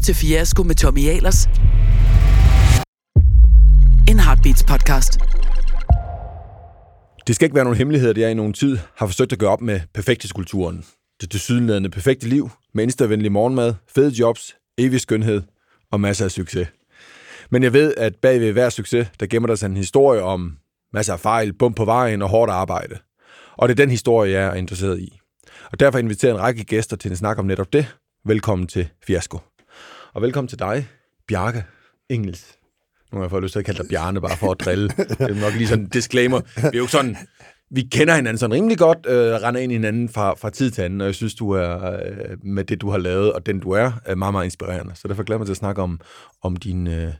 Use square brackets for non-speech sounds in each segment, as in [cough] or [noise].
til Fiasko med Tommy Ahlers. En Heartbeats podcast. Det skal ikke være nogen hemmelighed, at jeg i nogen tid har forsøgt at gøre op med perfekthedskulturen. Det tilsyneladende perfekte liv med instavenlig morgenmad, fede jobs, evig skønhed og masser af succes. Men jeg ved, at bag ved hver succes, der gemmer der sig en historie om masser af fejl, bump på vejen og hårdt arbejde. Og det er den historie, jeg er interesseret i. Og derfor inviterer jeg en række gæster til en snak om netop det. Velkommen til Fiasko. Og velkommen til dig, Bjarke Engels. Nu har jeg fået lyst til at kalde dig Bjarne, bare for at drille. Det er nok lige sådan en disclaimer. Vi er jo sådan, vi kender hinanden sådan rimelig godt, øh, render ind i hinanden fra, fra tid til anden, og jeg synes, du er øh, med det, du har lavet, og den du er, er meget, meget inspirerende. Så derfor glæder jeg mig til at snakke om, om dine øh,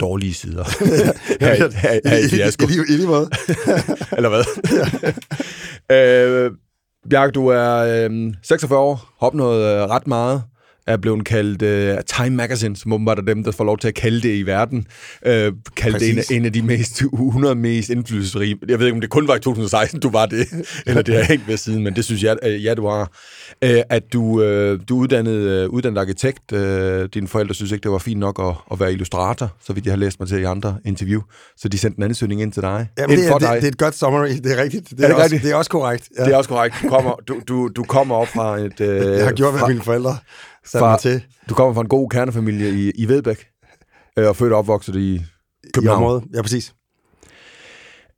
dårlige sider her, her, her, her i Fiasko. I, i, i lige måde. [laughs] Eller hvad? [laughs] øh, Bjarke, du er øh, 46 år, har opnået øh, ret meget, er blevet kaldt øh, Time Magazine, som åbenbart er dem, der får lov til at kalde det i verden. Øh, kaldt det en, en af de mest 100 mest indflydelsesrige. Jeg ved ikke, om det kun var i 2016, du var det, [laughs] eller det har hængt ved siden, men det synes jeg, øh, ja, du har. Øh, at du, øh, du uddannet, øh, uddannet arkitekt. Øh, dine forældre synes ikke, det var fint nok at, at være illustrator, så vidt jeg har læst mig til i andre interview. Så de sendte en ansøgning ind til dig. Jamen, ind det, er, det, det, er et godt summary, det er rigtigt. Det er, Er det også, rigtigt? Det er også korrekt. Ja. Det er også korrekt. Du kommer, du, du, du kommer op fra et... Øh, [laughs] jeg har gjort, hvad fra, mine forældre fra- til Du kommer fra en god kernefamilie i, i Vedbæk, øh, og født og opvokset i i København. området. Ja, præcis.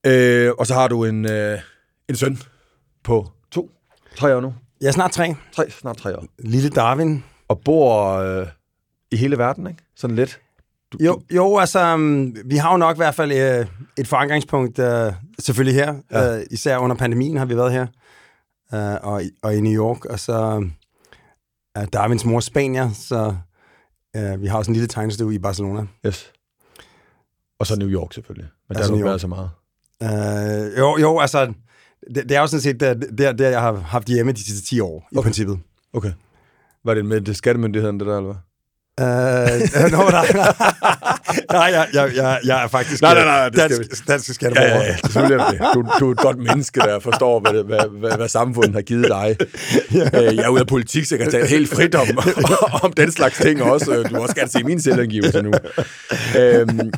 Øh, og så har du en, øh, en søn på to, tre år nu. Er snart tre. Tre, snart tre år. Lille Darwin. Og bor øh, i hele verden, ikke? Sådan lidt. Du, Jo, jo altså, um, vi har jo nok i hvert fald øh, et forankringspunkt, øh, selvfølgelig her. Ja. Ja. Øh, især under pandemien har vi været her. Øh, og, i- og i New York. Og så er Darwins mor Spanier, så øh, vi har også en lille tegnestue i Barcelona. Yes. Og så New York selvfølgelig. Men der Altså har du været så meget. Øh, jo, jo, altså, det, det er jo sådan set der, der, der, jeg har haft hjemme de sidste 10 år, i Okay. princippet. Okay. Var det med det skattemyndigheden, det der, eller hvad? Øh, [laughs] no, nej, nej, nej jeg, jeg, jeg, jeg er faktisk Nej, nej, nej, det skal dansk, dansk skatteborger. Ja, ja, ja, selvfølgelig er det. Du, du er et godt menneske, der forstår, hvad, det, hvad, hvad, hvad samfundet har givet dig. Øh, Jeg er ude af politik, så jeg kan tale helt frit om, [laughs] om den slags ting også. Du også gerne se min selvangivelse nu. Øhm,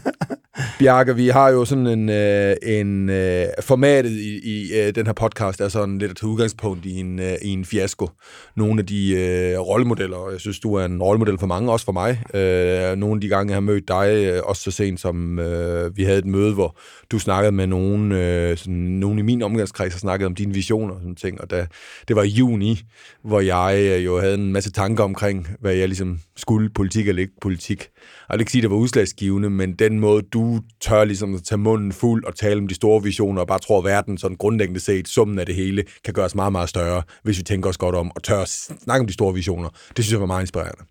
Bjarke, vi har jo sådan en, øh, en øh, formatet i, i øh, den her podcast er sådan lidt at tage udgangspunkt i en, øh, i en fiasko. Nogle af de øh, rollemodeller, og jeg synes, du er en rollemodel for mange, også for mig. Øh, nogle af de gange, jeg har mødt dig, øh, også så sent som øh, vi havde et møde, hvor du snakkede med nogen, øh, sådan, nogen i min omgangskreds, og snakkede om dine visioner og sådan ting. Og da, det var i juni, hvor jeg øh, jo havde en masse tanker omkring, hvad jeg ligesom skulle, politik eller ikke politik. Jeg vil ikke sige, at det var udslagsgivende, men den måde, du tør ligesom at tage munden fuld og tale om de store visioner, og bare tror, at verden sådan grundlæggende set, summen af det hele, kan gøres meget, meget større, hvis vi tænker os godt om, og tør at snakke om de store visioner. Det synes jeg var meget inspirerende.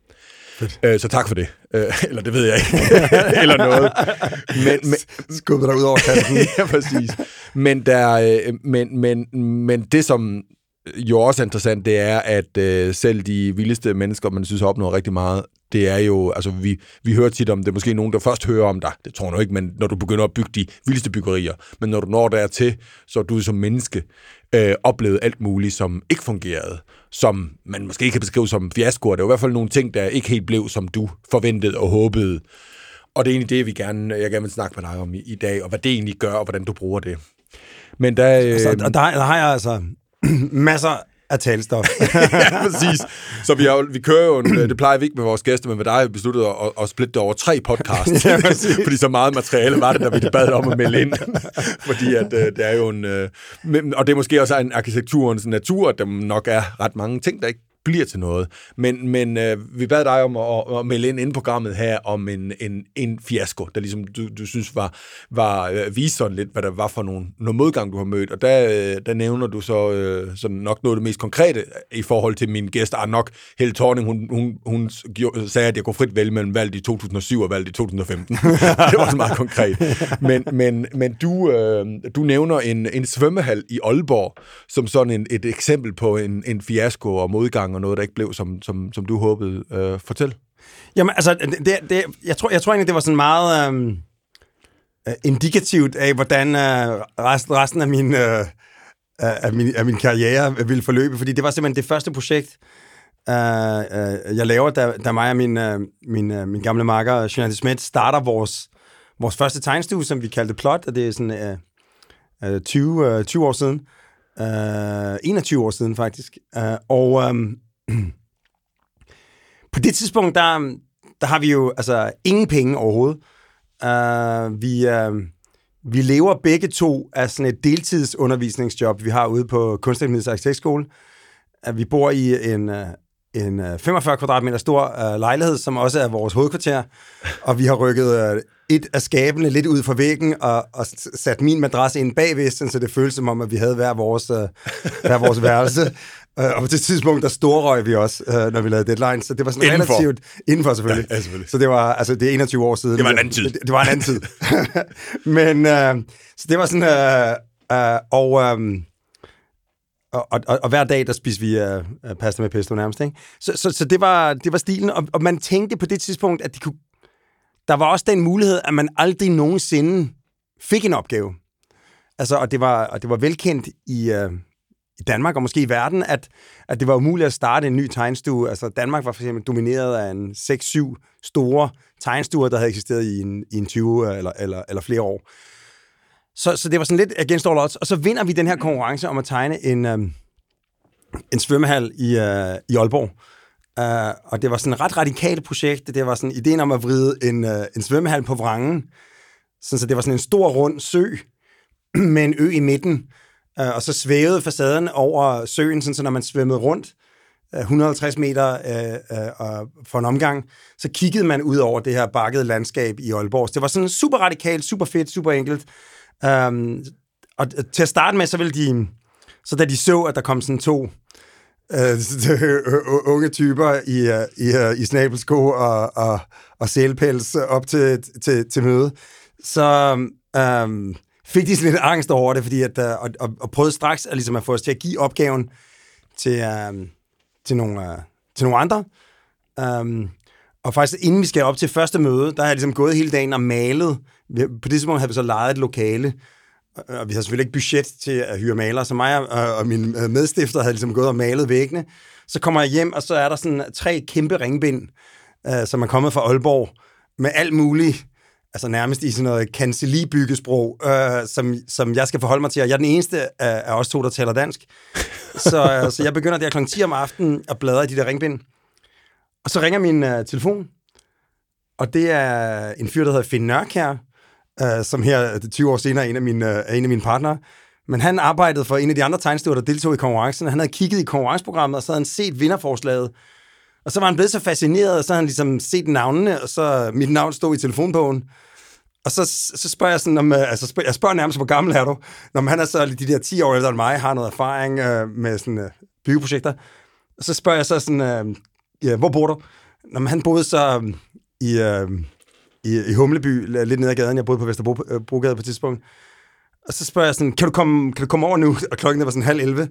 Øh, så tak for det. Øh, [laughs] eller det ved jeg ikke. [laughs] eller noget. Men, men, Skubbet dig ud over kanten. [laughs] ja, præcis. Men, der, øh, men, men, men det, som jo også er interessant, det er, at øh, selv de vildeste mennesker, man synes har opnået rigtig meget, det er jo, altså vi, vi hører tit om, det er måske nogen, der først hører om dig, det tror jeg nu ikke, men når du begynder at bygge de vildeste byggerier, men når du når dertil, så er du som menneske øh, oplevet alt muligt, som ikke fungerede, som man måske ikke kan beskrive som fiaskoer. Det var i hvert fald nogle ting, der ikke helt blev, som du forventede og håbede. Og det er egentlig det, vi gerne, jeg gerne vil snakke med dig om i, i dag, og hvad det egentlig gør, og hvordan du bruger det. Men der, øh, Så, og der, der har jeg altså [clears throat] masser af talestof. [laughs] ja, præcis. Så vi, har, jo- vi kører jo, en, det plejer vi ikke med vores gæster, men med dig har vi besluttet at, at splitte det over tre podcasts. [laughs] Ja, fordi så meget materiale var det, da vi bad om at melde ind. [laughs] fordi at, øh, det er jo en... Øh, og det er måske også en arkitekturens natur, at der nok er ret mange ting, der ikke bliver til noget. Men, men øh, vi bad dig om at, at melde ind inden programmet her om en, en, en fiasko, der ligesom du, du synes var, var øh, viste sådan lidt, hvad der var for nogle, nogle modgang, du har mødt. Og der, øh, der nævner du så øh, sådan nok noget af det mest konkrete øh, i forhold til min gæst, er nok Helle Thorning, hun, hun, hun gjorde, sagde, at jeg kunne frit vælge mellem valget i 2007 og valget i 2015. [laughs] det var så meget konkret. Men, men, men du, øh, du nævner en, en svømmehal i Aalborg, som sådan en, et eksempel på en, en fiasko og modgang og noget, der ikke blev, som, som, som du håbede. Øh, fortæl. Jamen, altså, det, det, jeg, tror, jeg tror egentlig, det var sådan meget øhm, øh, indikativt af, hvordan øh, resten, resten af min, øh, af, min, af min karriere ville forløbe, fordi det var simpelthen det første projekt, Uh, uh, jeg laver, da, da mig og min, uh, min, uh, min gamle makker, Jeanette Schmidt, starter vores, vores første tegnstue, som vi kaldte Plot, og det er sådan uh, uh, 20, uh, 20 år siden øh, 21 år siden, faktisk. Øh, og øh, [clears throat] på det tidspunkt, der, der har vi jo altså ingen penge overhovedet. Øh, vi, øh, vi lever begge to af sådan et deltidsundervisningsjob, vi har ude på Kunstakademiets Arkitektskole. Øh, vi bor i en, øh, en øh, 45 kvadratmeter stor lejlighed, som også er vores hovedkvarter, og vi har rykket et af skabene lidt ud fra væggen og, og sat min madras ind bagved, så det føltes som om, at vi havde hver vores, uh, hver vores [laughs] værelse. Uh, og på det tidspunkt, der storrøg vi også, uh, når vi lavede deadline, så det var sådan indenfor. relativt... Indenfor selvfølgelig. Ja, ja, selvfølgelig. Så det var, altså, det er 21 år siden. Det var en anden tid. Det, det var en anden tid. [laughs] Men, uh, så det var sådan... Uh, uh, og, um, og, og, og hver dag, der spiste vi uh, pasta med pesto nærmest, ikke? Så, så, så det, var, det var stilen, og, og man tænkte på det tidspunkt, at de kunne, der var også den mulighed, at man aldrig nogensinde fik en opgave. Altså, og det var, og det var velkendt i, øh, i Danmark, og måske i verden, at, at det var umuligt at starte en ny tegnstue. Altså, Danmark var for eksempel domineret af en 6-7 store tegnstuer, der havde eksisteret i en, i en 20 øh, eller, eller, eller flere år. Så, så det var sådan lidt against all odds. Og så vinder vi den her konkurrence om at tegne en, øh, en svømmehal i, øh, i Aalborg. Uh, og det var sådan et ret radikalt projekt. Det var sådan ideen om at vride en, uh, en svømmehal på vrangen. Sådan, så det var sådan en stor rund sø [clears throat] med en ø i midten. Uh, og så svævede facaden over søen, sådan, så når man svømmede rundt, 150 meter uh, uh, for en omgang, så kiggede man ud over det her bakkede landskab i Aalborg. Så det var sådan super radikalt, super fedt, super enkelt. Um, og til at starte med, så ville de, så da de så, at der kom sådan to uh, [laughs] unge typer i, uh, i, uh, i snabelsko og, og, og sælpels op til, til, til møde, så um, fik de sådan lidt angst over det, fordi at, uh, og, og, og prøvede straks at, ligesom at få os til at give opgaven til, uh, til, nogle, uh, til nogle andre. Um, og faktisk inden vi skal op til første møde, der har jeg ligesom gået hele dagen og malet. På det tidspunkt havde vi så lejet et lokale, og vi havde selvfølgelig ikke budget til at hyre malere, så mig og, og min medstifter havde ligesom gået og malet væggene. Så kommer jeg hjem, og så er der sådan tre kæmpe ringbind, øh, som er kommet fra Aalborg, med alt muligt, altså nærmest i sådan noget kancelibyggesprog, øh, som, som jeg skal forholde mig til, og jeg er den eneste af, os to, der taler dansk. så, øh, så jeg begynder der kl. 10 om aftenen at bladre i de der ringbind. Og så ringer min øh, telefon, og det er en fyr, der hedder Finn Nørkær, øh, som her øh, 20 år senere er en af mine, øh, en af mine partnere. Men han arbejdede for en af de andre tegnstuer, der deltog i konkurrencen. Han havde kigget i konkurrenceprogrammet, og så havde han set vinderforslaget. Og så var han blevet så fascineret, og så havde han ligesom set navnene, og så mit navn stod i telefonbogen. Og så, så spørger jeg sådan, om, øh, altså spørger, jeg spørger nærmest, hvor gammel er du? Når han er så de der 10 år ældre end mig, har noget erfaring øh, med sådan øh, byggeprojekter. Og så spørger jeg så sådan, øh, ja, hvor bor du? Når han boede så øh, i, Øh, i, i Humleby, lidt ned ad gaden. Jeg boede på Vesterbrogade øh, på et tidspunkt. Og så spørger jeg sådan, kan du komme, kan du komme over nu? Og klokken var sådan halv 11.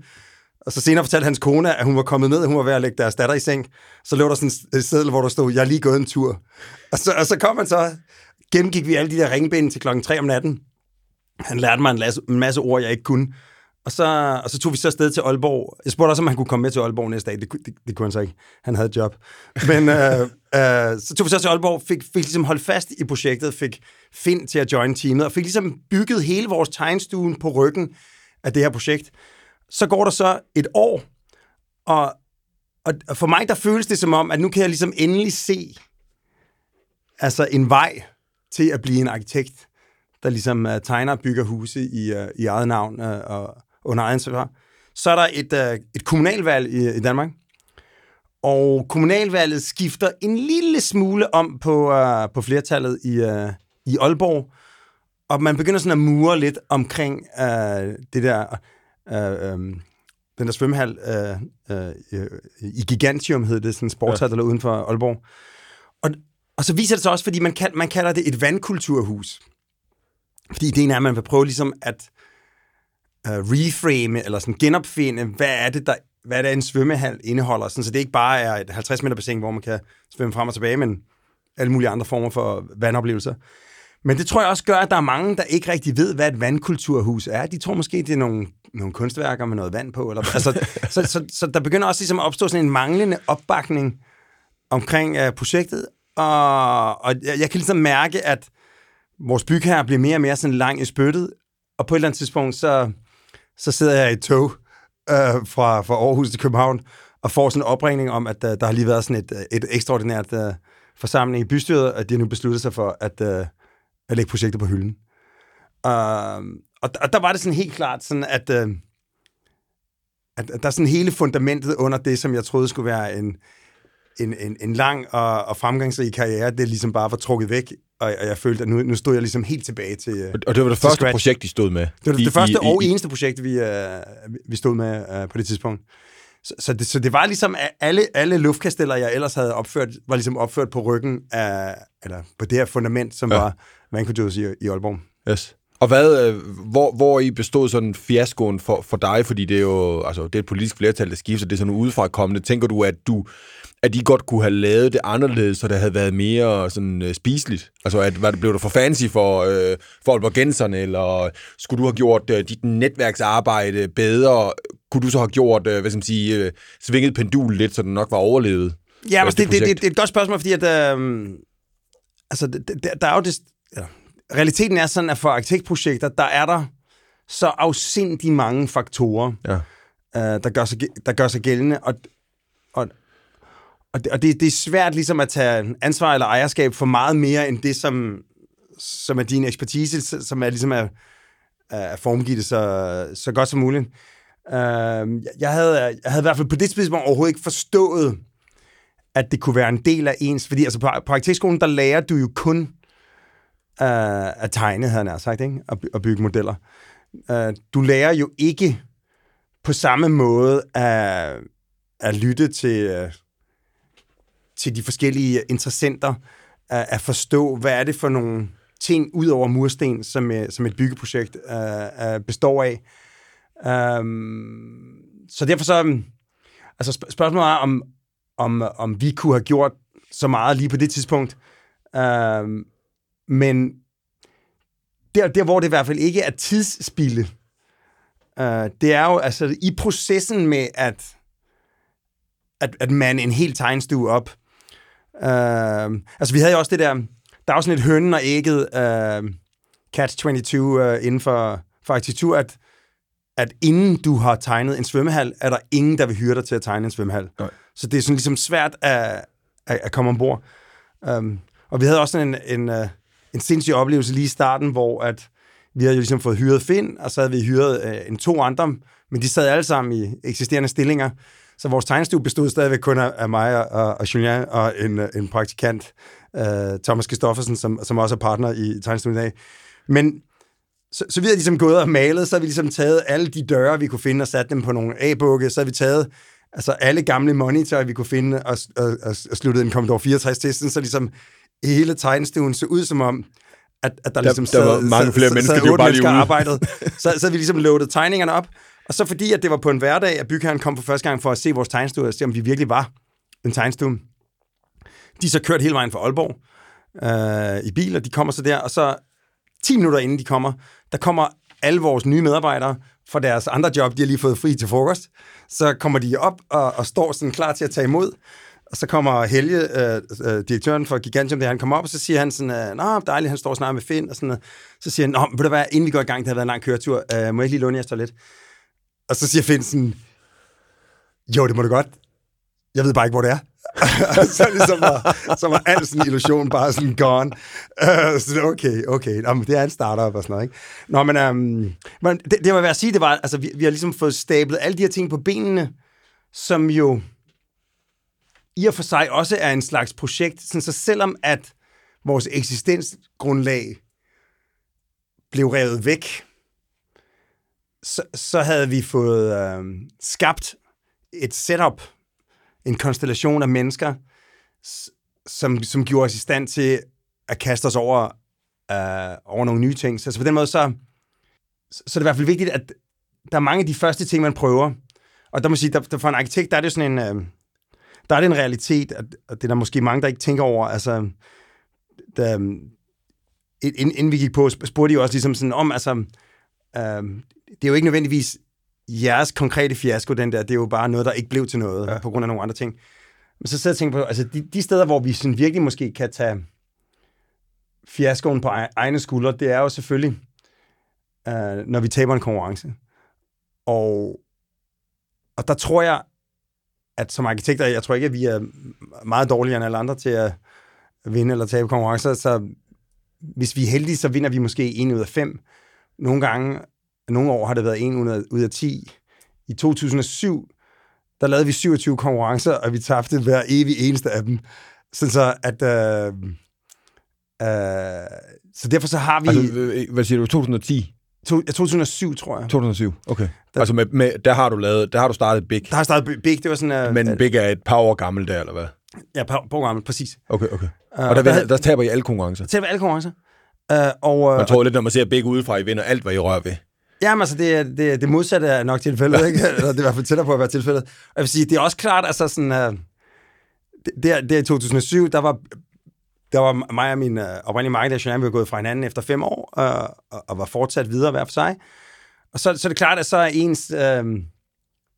Og så senere fortalte hans kone, at hun var kommet ned, og hun var ved at lægge deres datter i seng. Så lå der sådan et seddel, hvor der stod, jeg er lige gået en tur. Og så, og så kom han så, gennemgik vi alle de der ringbind til klokken 3 om natten. Han lærte mig en, masse, en masse ord, jeg ikke kunne. Og så, og så tog vi så afsted til Aalborg. Jeg spurgte også, om han kunne komme med til Aalborg næste dag. Det, det, det kunne han så ikke. Han havde et job. Men øh, [laughs] øh, så tog vi så til Aalborg, fik, fik ligesom holdt fast i projektet, fik Finn til at join teamet, og fik ligesom bygget hele vores tegnstuen på ryggen af det her projekt. Så går der så et år, og, og for mig der føles det som om, at nu kan jeg ligesom endelig se altså en vej til at blive en arkitekt, der ligesom uh, tegner og bygger huse i, uh, i eget navn uh, og under egen ansvar. Så er der et, uh, et kommunalvalg i, i Danmark, og kommunalvalget skifter en lille smule om på, uh, på flertallet i, uh, i Aalborg, og man begynder sådan at mure lidt omkring uh, det der... Uh, um, den der svømmehal uh, uh, i Gigantium hed det, sådan en sportshal, ja. der uden for Aalborg. Og, og så viser det sig også, fordi man, kald, man kalder det et vandkulturhus. Fordi ideen er, at man vil prøve ligesom at Øh, reframe, eller sådan genopfinde, hvad er det, der hvad er det, en svømmehal indeholder, sådan, så det ikke bare er et 50 meter bassin, hvor man kan svømme frem og tilbage, men alle mulige andre former for vandoplevelser. Men det tror jeg også gør, at der er mange, der ikke rigtig ved, hvad et vandkulturhus er. De tror måske, det er nogle nogle kunstværker med noget vand på. Eller, altså, [laughs] så, så, så der begynder også ligesom at opstå sådan en manglende opbakning omkring uh, projektet, og, og jeg, jeg kan ligesom mærke, at vores bygherre bliver mere og mere sådan lang i spyttet, og på et eller andet tidspunkt, så, så sidder jeg i et tog øh, fra, fra Aarhus til København, og får sådan en opringning om, at øh, der har lige været sådan et, øh, et ekstraordinært øh, forsamling i bystyret, at de nu besluttet sig for at, øh, at lægge projektet på hylden. Øh, og, og der var det sådan helt klart sådan, at, øh, at, at der er sådan hele fundamentet under det, som jeg troede skulle være en, en, en, en lang og, og fremgangsrig karriere, det ligesom bare var trukket væk, og, og jeg følte, at nu, nu stod jeg ligesom helt tilbage til Og det var det første scratch. projekt, de stod med? Det var det, I- det første i- og i- eneste projekt, vi, uh, vi stod med uh, på det tidspunkt. Så, så, det, så det var ligesom, at alle, alle luftkasteller, jeg ellers havde opført, var ligesom opført på ryggen af, eller på det her fundament, som Ja. ja. var Vancouver i, i Aalborg. Yes. Og hvad, øh, hvor, hvor I bestod sådan fiaskoen for, for dig? Fordi det er jo altså, det er et politisk flertal, der skifter. Det er sådan udefra kommende. Tænker du, at du at I godt kunne have lavet det anderledes, så det havde været mere sådan øh, spiseligt? Altså, at, det, blev det for fancy for, øh, for Aalborgenserne, eller skulle du have gjort øh, dit netværksarbejde bedre? Kunne du så have gjort, øh, hvad skal man sige, øh, svinget pendul lidt, så den nok var overlevet? Ja, øh, men det, det, det, projekt? det, er et godt spørgsmål, fordi at, øh, altså, det, det, der er jo det, ja, realiteten er sådan, at for arkitektprojekter, der er der så afsindig mange faktorer, Ja. øh, der, gør sig, der gør sig gældende, og, og, det, og det, det er svært ligesom at tage ansvar eller ejerskab for meget mere end det, som, som er din ekspertise, som er ligesom at, at formgive det så, så godt som muligt. Uh, jeg, havde, jeg havde i hvert fald på det tidspunkt overhovedet ikke forstået, at det kunne være en del af ens... Fordi altså på, på arkitektskolen, der lærer du jo kun uh, at tegne, havde han sagt, ikke? Og, og bygge modeller. Uh, du lærer jo ikke på samme måde at, at lytte til, Uh, til de forskellige interessenter, at, at forstå, hvad er det for nogle ting ud over mursten, som, øh, som et byggeprojekt øh, øh, består af. Um, så derfor så... Mm, altså sp- spørgsmålet er, om, om, om vi kunne have gjort så meget lige på det tidspunkt. Um, men der, der, hvor det i hvert fald ikke er tidsspilde, uh, det er jo altså i processen med at, at, at man en hel tegnstue op. Uh, altså vi havde jo også det der, der er jo sådan et hønnen og ægget uh, catch-22 uh, inden for, for arkitektur, at at inden du har tegnet en svømmehal, er der ingen, der vil hyre dig til at tegne en svømmehal. Nej. Så det er sådan ligesom svært at, at, at komme ombord. Um, og vi havde også sådan en, en, uh, en sindssyg oplevelse lige i starten, hvor at vi havde jo ligesom fået hyret Finn, og så havde vi hyret uh, en to andre, men de sad alle sammen i eksisterende stillinger. Så vores tegnestue bestod stadigvæk kun af mig og, og Julien og en, øh, en praktikant, uh, Thomas Kristoffersen, som, som også er partner i tegnestuen i dag. Men så, så vi havde ligesom gået og malet, så havde vi ligesom taget alle de døre, vi kunne finde, og sat dem på nogle A-bukke, så havde vi taget altså alle gamle monitorer, vi kunne finde, og, og, og, og sluttet en Commodore 64 til, så ligesom hele tegnestuen så ud som om, at, at der, Der- ligesom der var mange flere mennesker, de var bare lige ude. arbejdet. Så, så havde vi ligesom loadet tegningerne op, og så fordi, at det var på en hverdag, at bygherren kom for første gang for at se vores tegnestue, og se, om vi virkelig var en tegnestue. De så kørt hele vejen fra Aalborg øh, i bil, og de kommer så der, og så 10 minutter inden de kommer, der kommer alle vores nye medarbejdere fra deres andre job, de har lige fået fri til frokost. Så kommer de op og, og står sådan klar til at tage imod. Og så kommer Helge, øh, øh, direktøren for Gigantium, der han kommer op, og så siger han sådan, øh, Nå, dejligt, han står snart med Finn, og sådan noget. Så siger han, Nå, ved du hvad, inden vi går i gang, det har været en lang køretur, øh, må jeg ikke lige låne jeres toilet? Og så siger Finn sådan, jo, det må du godt. Jeg ved bare ikke, hvor det er. [laughs] så ligesom var, så var al sådan en illusion bare sådan gone. Uh, så okay, okay. Jamen, det er en startup og sådan noget, ikke? Nå, men, um, men det, det var værd at sige, det var, altså, vi, vi har ligesom fået stablet alle de her ting på benene, som jo i og for sig også er en slags projekt, sådan, så selvom at vores eksistensgrundlag blev revet væk, så, så havde vi fået øh, skabt et setup, en konstellation af mennesker, som, som gjorde os i stand til at kaste os over, øh, over nogle nye ting. Så, så på den måde, så, så er det i hvert fald vigtigt, at der er mange af de første ting, man prøver. Og der må sige, der, der for en arkitekt, der er det sådan en... Øh, der er det en realitet, at, og det er der måske mange, der ikke tænker over. Altså, der, øh, inden, inden vi gik på, spurgte de jo også ligesom sådan om, altså, øh, det er jo ikke nødvendigvis jeres konkrete fiasko, den der, det er jo bare noget, der ikke blev til noget, ja. på grund af nogle andre ting. Men så sidder jeg og tænker på, altså de, de steder, hvor vi sådan virkelig måske kan tage fiaskoen på egne skuldre, det er jo selvfølgelig, øh, når vi taber en konkurrence. Og, og der tror jeg, at som arkitekter, jeg tror ikke, at vi er meget dårligere end alle andre til at vinde eller tabe konkurrencer, så hvis vi er heldige, så vinder vi måske en ud af fem. Nogle gange, nogle år har det været en ud af 10. I 2007, der lavede vi 27 konkurrencer, og vi tabte hver evig eneste af dem. Sådan så, at... Øh, øh, så derfor så har vi... Altså, hvad siger du, 2010? To, 2007, tror jeg. 2007, okay. Der, altså, med, med, der har du lavet, der har du startet Big. Der har startet Big, det var sådan... Uh, Men Big er et par år gammel der, eller hvad? Ja, par, par år gammel, præcis. Okay, okay. Uh, og der, der, der taber I alle konkurrencer? Taber alle konkurrencer. Uh, og, uh, Man tror lidt, når man ser Big udefra, I vinder alt, hvad I rører ved. Jamen altså, det, det, det modsatte er nok tilfældet, ikke? [laughs] Eller det er i hvert fald tættere på at være tilfældet. Og jeg vil sige, det er også klart, altså sådan... Uh, der, der i 2007, der var der var mig og min uh, oprindelige markedsdirektion, vi var gået fra hinanden efter fem år, uh, og, og var fortsat videre hver for sig. Og så, så er det klart, at så er ens uh,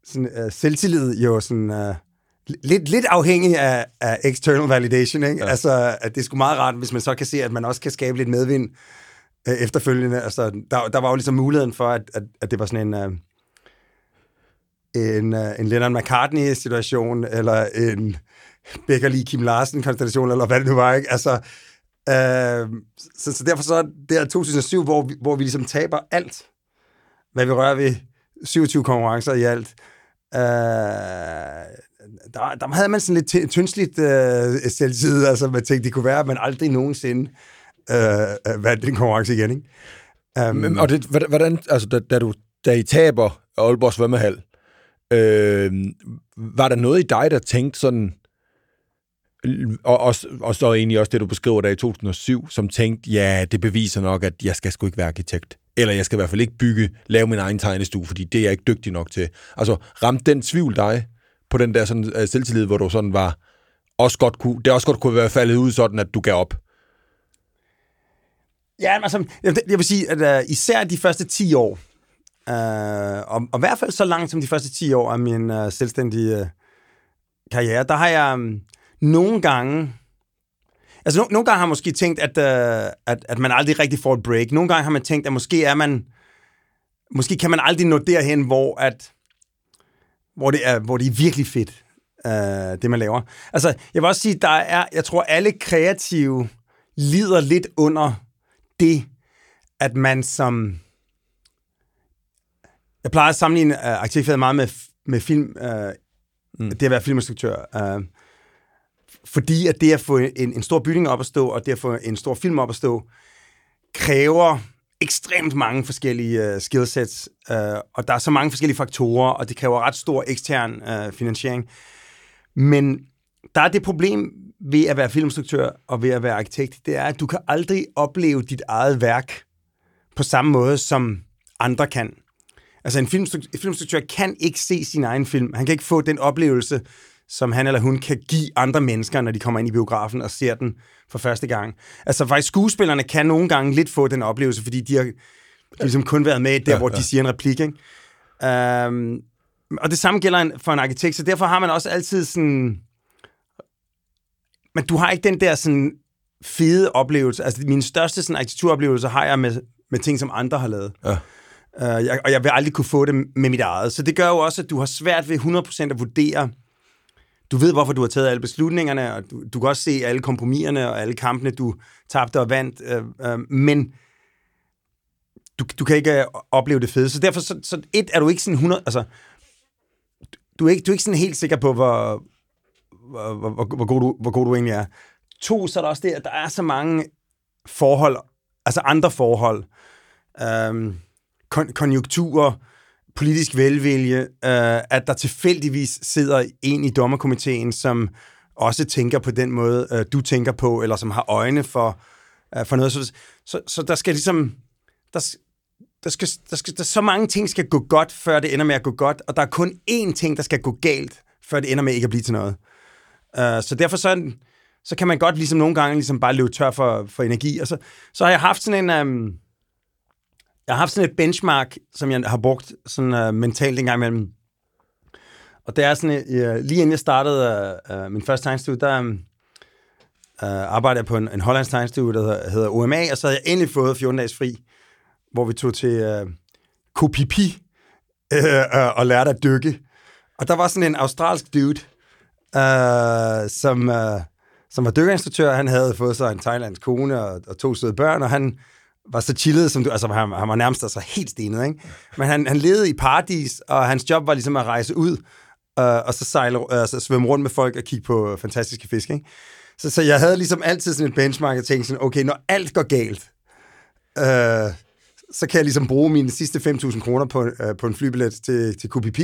sådan, uh, selvtillid jo sådan, uh, lidt, lidt afhængig af, af external validation. Ikke? Ja. Altså, at det er sgu meget rart, hvis man så kan se, at man også kan skabe lidt medvind Øh, efterfølgende. Altså, der, der var jo ligesom muligheden for, at, at, at det var sådan en... Uh, en, uh, en Lennon McCartney-situation, eller en Becker Lee Kim Larsen-konstellation, eller hvad det nu var, ikke? Altså, øh, så, så derfor så er det 2007, hvor vi, hvor vi ligesom taber alt, hvad vi rører ved 27 konkurrencer i alt. Øh, der, der havde man sådan lidt tyndsligt øh, selvtid, altså man tænkte, det kunne være, at man aldrig nogensinde Øh, øh, vandt en konkurrence igen, ikke? Um, Men, og det, hvordan, altså da, da, du, da I taber Aalborg Svømmehal, øh, var der noget i dig, der tænkte sådan, og, og, og så egentlig også det, du beskriver der i 2007, som tænkte, ja, det beviser nok, at jeg skal sgu ikke være arkitekt. Eller jeg skal i hvert fald ikke bygge, lave min egen tegnestue, fordi det er jeg ikke dygtig nok til. Altså, ramte den tvivl dig på den der sådan, uh, selvtillid, hvor du sådan var, også godt kunne, det også godt kunne være faldet ud sådan, at du gav op? Ja, altså, jeg, jeg vil sige, at uh, især de første 10 år, uh, og, og i hvert fald så langt som de første 10 år af min uh, selvstændige uh, karriere, der har jeg... Um, nogle gange... Altså, no, nogle gange har jeg måske tænkt, at, uh, at, at man aldrig rigtig får et break. Nogle gange har man tænkt, at måske er man... Måske kan man aldrig nå derhen, hvor, at, hvor, det, er, hvor det er virkelig fedt, uh, det man laver. Altså, jeg vil også sige, der er... Jeg tror, alle kreative lider lidt under det, at man som... Jeg plejer at sammenligne uh, aktiviteten meget med, med film, uh, mm. det at være filminstruktør. Uh, fordi at det at få en, en stor bygning op at stå, og det at få en stor film op at stå, kræver ekstremt mange forskellige uh, skillsets, uh, og der er så mange forskellige faktorer, og det kræver ret stor ekstern uh, finansiering. Men der er det problem ved at være filminstruktør og ved at være arkitekt, det er, at du kan aldrig opleve dit eget værk på samme måde, som andre kan. Altså en filminstruktør kan ikke se sin egen film. Han kan ikke få den oplevelse, som han eller hun kan give andre mennesker, når de kommer ind i biografen og ser den for første gang. Altså faktisk skuespillerne kan nogle gange lidt få den oplevelse, fordi de har de ligesom kun været med der, ja, hvor ja. de siger en replik. Ikke? Um, og det samme gælder for en arkitekt, så derfor har man også altid sådan... Men du har ikke den der sådan fede oplevelse. Altså min største sådan arkitekturoplevelse har jeg med, med ting, som andre har lavet. Ja. Uh, jeg, og jeg vil aldrig kunne få det med mit eget. Så det gør jo også, at du har svært ved 100% at vurdere, du ved, hvorfor du har taget alle beslutningerne, og du, du kan også se alle kompromiserne og alle kampene, du tabte og vandt, øh, øh, men du, du kan ikke øh, opleve det fede. Så derfor, så, så et, er du ikke sådan 100, altså, du er ikke, du er ikke sådan helt sikker på, hvor, hvor, hvor, hvor, god du, hvor god du egentlig er. To, så er der også det, at der er så mange forhold, altså andre forhold, øh, kon- konjunkturer, politisk velvilje, øh, at der tilfældigvis sidder en i dommerkomiteen, som også tænker på den måde, øh, du tænker på, eller som har øjne for, øh, for noget. Så, så, så der skal ligesom... Der, der skal, der skal, der, så mange ting skal gå godt, før det ender med at gå godt, og der er kun én ting, der skal gå galt, før det ender med ikke at blive til noget. Uh, så derfor så, så kan man godt ligesom nogle gange ligesom bare løbe tør for, for energi, og så, så har jeg haft sådan en... Um, jeg har haft sådan et benchmark, som jeg har brugt sådan uh, mentalt en gang imellem. Og det er sådan, uh, lige inden jeg startede uh, min første tegnestue, der uh, arbejdede jeg på en, en hollandsk tegnestue, der hedder, hedder OMA, og så havde jeg endelig fået 14 dages fri, hvor vi tog til uh, Kopipi uh, uh, og lærte at dykke. Og der var sådan en australsk dude, øh, som, øh, som var dykkerinstruktør. Han havde fået sig en thailandsk kone og, og to søde børn, og han var så chillet, som du, altså han, han var nærmest altså helt stenet, ikke? Men han, han levede i paradis, og hans job var ligesom at rejse ud, øh, og så sejle, uh, så svømme rundt med folk og kigge på fantastiske fisk, ikke? Så, så jeg havde ligesom altid sådan et benchmark, og tænkte sådan, okay, når alt går galt, øh, så kan jeg ligesom bruge mine sidste 5.000 kroner på, øh, på en flybillet til, til KPP,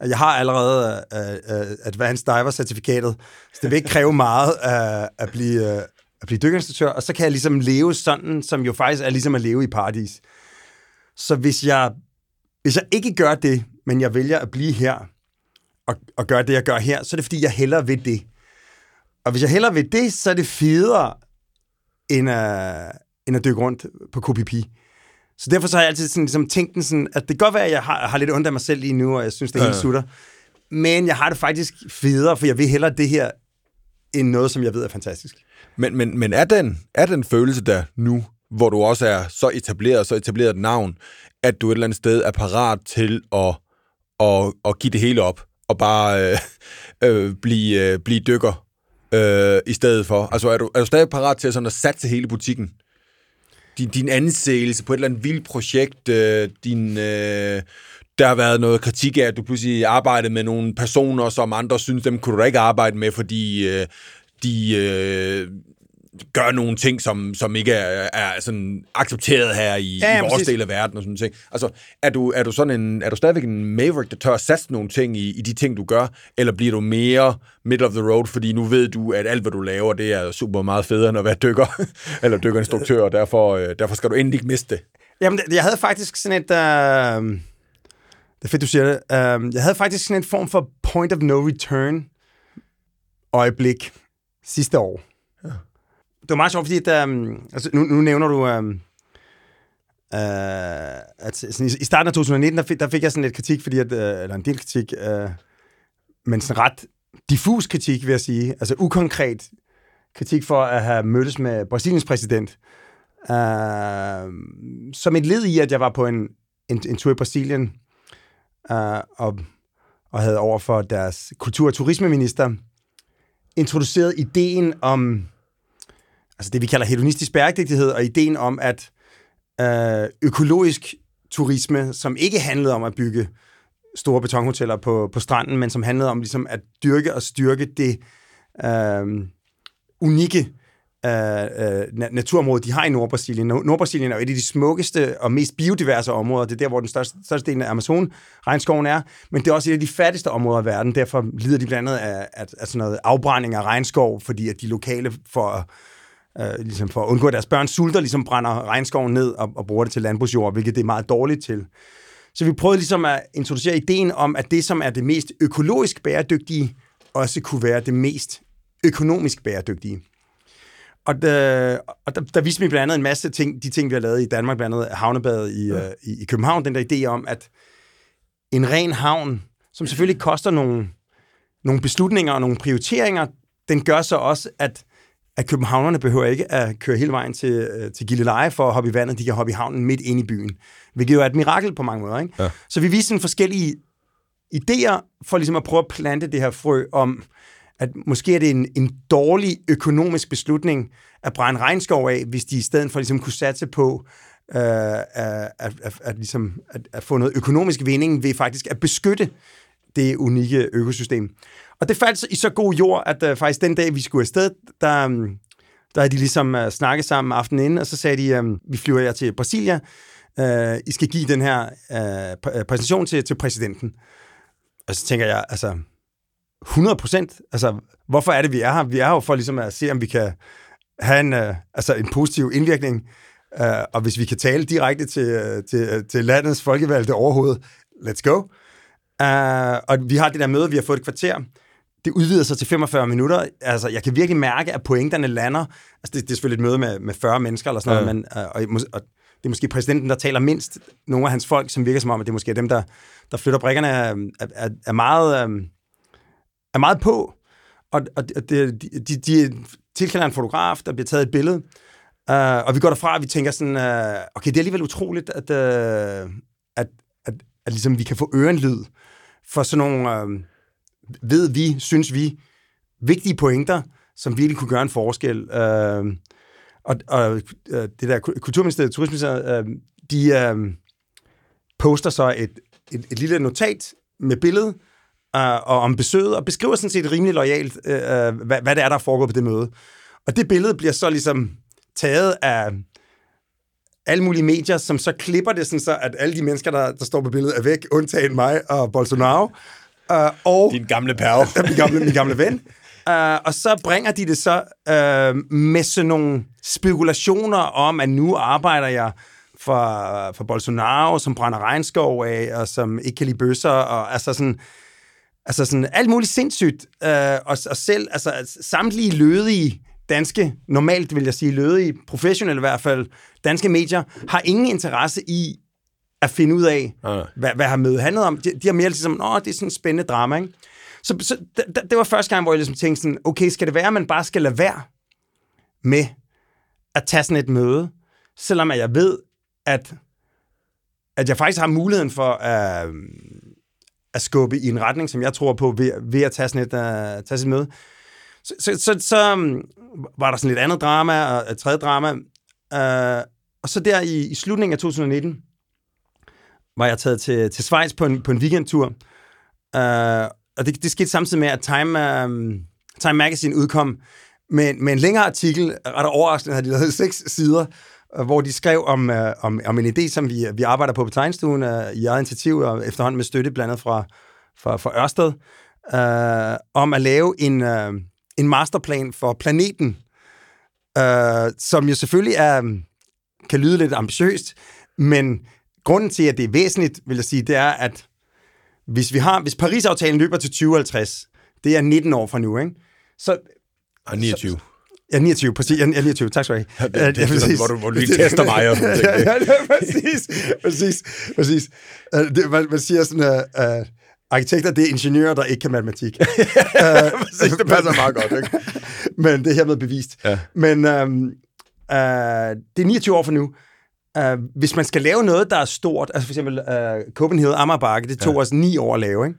jeg har allerede uh, uh, Advanced Diver-certifikatet, så det vil ikke kræve meget uh, at blive, uh, at blive dykkerinstruktør, og så kan jeg ligesom leve sådan, som jo faktisk er ligesom at leve i paradis. Så hvis jeg, hvis jeg ikke gør det, men jeg vælger at blive her, og, og gøre det, jeg gør her, så er det, fordi jeg hellere vil det. Og hvis jeg hellere vil det, så er det federe, end at, end at dykke rundt på KPP. Så derfor så har jeg altid sådan, ligesom tænkt den sådan, at det kan godt være, at jeg har, har lidt ondt af mig selv lige nu, og jeg synes, det er helt ja. sutter. Men jeg har det faktisk federe, for jeg vil hellere det her, end noget, som jeg ved er fantastisk. Men, men, men er, den, er den følelse der nu, hvor du også er så etableret, så etableret et navn, at du et eller andet sted er parat til at, at, at give det hele op, og bare øh, øh, blive, øh, blive dykker øh, i stedet for? Altså er du, er du stadig parat til sådan at satse hele butikken? Din, din anseelse på et eller andet vildt projekt, øh, din... Øh, der har været noget kritik af, at du pludselig arbejdede med nogle personer, som andre synes, dem kunne du ikke arbejde med, fordi øh, de øh, gør nogle ting, som, som ikke er, er sådan accepteret her i, ja, ja, i vores del af verden og sådan ting. Altså, er du, er du sådan en, er du stadigvæk en maverick, der tør at satse nogle ting i, i de ting, du gør, eller bliver du mere middle of the road, fordi nu ved du, at alt, hvad du laver, det er super meget federe end at være dykker, [laughs] eller dykkerinstruktør, og derfor, øh, derfor skal du endelig ikke miste det. Jamen, jeg havde faktisk sådan et... Øh... Det er fedt, du siger det. Uh, jeg havde faktisk sådan en form for point of no return øjeblik sidste år. Det var meget sjovt, fordi at, um, altså, nu, nu nævner du, um, uh, at sådan, i, i starten af 2019, der fik, der fik jeg sådan lidt kritik, fordi at, uh, eller en del kritik, uh, men sådan ret diffus kritik, vil jeg sige. Altså ukonkret kritik for at have mødtes med Brasiliens præsident. Uh, som et led i, at jeg var på en, en, en tur i Brasilien, uh, og, og havde over for deres kultur- og turismeminister introduceret ideen om altså det, vi kalder hedonistisk bæredygtighed, og ideen om, at øh, økologisk turisme, som ikke handlede om at bygge store betonhoteller på, på stranden, men som handlede om ligesom at dyrke og styrke det øh, unikke øh, øh naturområde, de har i Nordbrasilien. Nordbrasilien er jo et af de smukkeste og mest biodiverse områder. Det er der, hvor den største, største del af Amazon-regnskoven er. Men det er også et af de fattigste områder i verden. Derfor lider de blandt andet af, af, af sådan noget afbrænding af regnskov, fordi at de lokale for øh, ligesom for at undgå, at deres børn sulter, ligesom brænder regnskoven ned og, og bruger det til landbrugsjord, hvilket det er meget dårligt til. Så vi prøvede ligesom at introducere ideen om, at det, som er det mest økologisk bæredygtige, også kunne være det mest økonomisk bæredygtige. Og, der, og der, der viste vi blandt andet en masse ting, de ting, vi har lavet i Danmark, blandt andet havnebadet i, ja. uh, i, i København, den der idé om, at en ren havn, som selvfølgelig koster nogle, nogle beslutninger og nogle prioriteringer, den gør så også, at, at københavnerne behøver ikke at køre hele vejen til, uh, til Gilleleje for at hoppe i vandet. De kan hoppe i havnen midt ind i byen, hvilket jo er et mirakel på mange måder. Ikke? Ja. Så vi viste en forskellige idéer for ligesom at prøve at plante det her frø om, at måske er det en, en dårlig økonomisk beslutning at brænde regnskov af, hvis de i stedet for ligesom kunne satse på øh, at, at, at, at, ligesom, at, at få noget økonomisk vinding ved faktisk at beskytte det unikke økosystem. Og det faldt i så god jord, at øh, faktisk den dag, vi skulle afsted, der, mm, der havde de ligesom øh, snakket sammen aftenen inden, og så sagde de, øh, vi flyver jer til Brasilia, øh, I skal give den her uh, præsentation til, til præsidenten. Og så tænker jeg, altså, 100 procent. Altså, hvorfor er det, vi er her? Vi er jo for ligesom at se, om vi kan have en, øh, altså en positiv indvirkning, Øh, og hvis vi kan tale direkte til, øh, til, øh, til landets folkevalgte overhovedet, let's go. Uh, og vi har det der møde, vi har fået et kvarter, det udvider sig til 45 minutter. Altså, jeg kan virkelig mærke, at pointerne lander. Altså, det, det er selvfølgelig et møde med, med 40 mennesker eller sådan ja. noget, men, uh, og, og det er måske præsidenten, der taler mindst. Nogle af hans folk, som virker som om, at det er måske dem, der, der flytter brikkerne, er, er, er, meget, øh, er meget på. Og, og de, de, de tilkalder en fotograf, der bliver taget et billede, uh, og vi går derfra, og vi tænker sådan, uh, okay, det er alligevel utroligt, at, uh, at, at, at ligesom vi kan få ørenlyd for sådan nogle, uh, ved vi, synes vi, vigtige pointer, som virkelig kunne gøre en forskel. Øh, og, og øh, det der Kulturministeriet, Turisministeriet, øh, de øh, poster så et, et, et lille notat med billede, øh, og om besøget, og beskriver sådan set rimelig lojalt, øh, øh, hvad, hvad det er, der foregår foregået på det møde. Og det billede bliver så ligesom taget af alle mulige medier, som så klipper det sådan så, at alle de mennesker, der, der står på billedet, er væk, undtagen mig og Bolsonaro. Uh, og Din gamle perv. min, gamle, min gamle ven. Uh, og så bringer de det så uh, med sådan nogle spekulationer om, at nu arbejder jeg for, for Bolsonaro, som brænder regnskov af, og som ikke kan lide bøsser, og altså sådan, altså sådan alt muligt sindssygt. Uh, og, og selv altså, samtlige lødige danske, normalt vil jeg sige lødige, professionelle i hvert fald, danske medier, har ingen interesse i at finde ud af, Ja. hvad, hvad har mødet handlet om. De, de har mere ligesom, åh, det er sådan en spændende drama, ikke? Så, så det, det var første gang, hvor jeg ligesom tænkte sådan, okay, skal det være, at man bare skal lade være med at tage sådan et møde, selvom at jeg ved, at, at jeg faktisk har muligheden for at, at skubbe i en retning, som jeg tror på, ved, ved at tage sådan et, uh, tage sådan et møde. Så, så, så, så um, var der sådan lidt andet drama, og et tredje drama, uh, og så der i, i slutningen af 2019, var jeg taget til, til Schweiz på en, på en weekendtur, uh, og det, det skete samtidig med, at Time, uh, Time Magazine udkom med, med en længere artikel, ret overraskende havde de lavet seks sider, uh, hvor de skrev om, uh, om, om en idé, som vi, vi arbejder på på tegnestuen uh, i eget initiativ, og efterhånden med støtte blandt andet fra, fra, fra Ørsted, uh, om at lave en, uh, en masterplan for planeten, uh, som jo selvfølgelig er, kan lyde lidt ambitiøst, men grunden til, at det er væsentligt, vil jeg sige, det er, at hvis, vi har, hvis Paris-aftalen løber til 2050, det er 19 år fra nu, ikke? Så, Og 29. ja, 29, præcis. Ja, 29, tak skal du have. [laughs] det- det er sådan, hvor du- hvor du lige tester mig og sådan ja, ja, ja, præcis, præcis, præcis. Uh, det, man, man siger sådan, uh, uh, arkitekter, det er ingeniører, der ikke kan matematik. [laughs] Præcis, det passer meget godt, ikke? Men det er hermed bevist. Ja. Men øhm, øh, det er 29 år fra nu. Uh, hvis man skal lave noget, der er stort, altså for eksempel uh, Copenhagen Amagerbakke, det tog ja. os ni år at lave, ikke?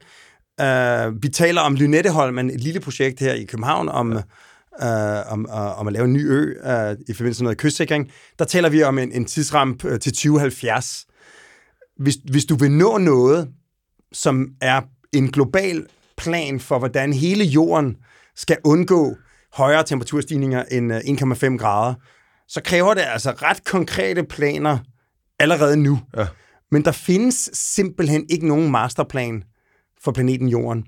Uh, vi taler om Lynetteholmen, et lille projekt her i København, om, ja. uh, om, uh, om at lave en ny ø uh, i forbindelse med noget kystsikring. Der taler vi om en, en tidsramp uh, til 2070. Hvis, hvis du vil nå noget, som er en global plan for, hvordan hele jorden skal undgå højere temperaturstigninger end øh, 1,5 grader, så kræver det altså ret konkrete planer allerede nu. Ja. Men der findes simpelthen ikke nogen masterplan for planeten Jorden.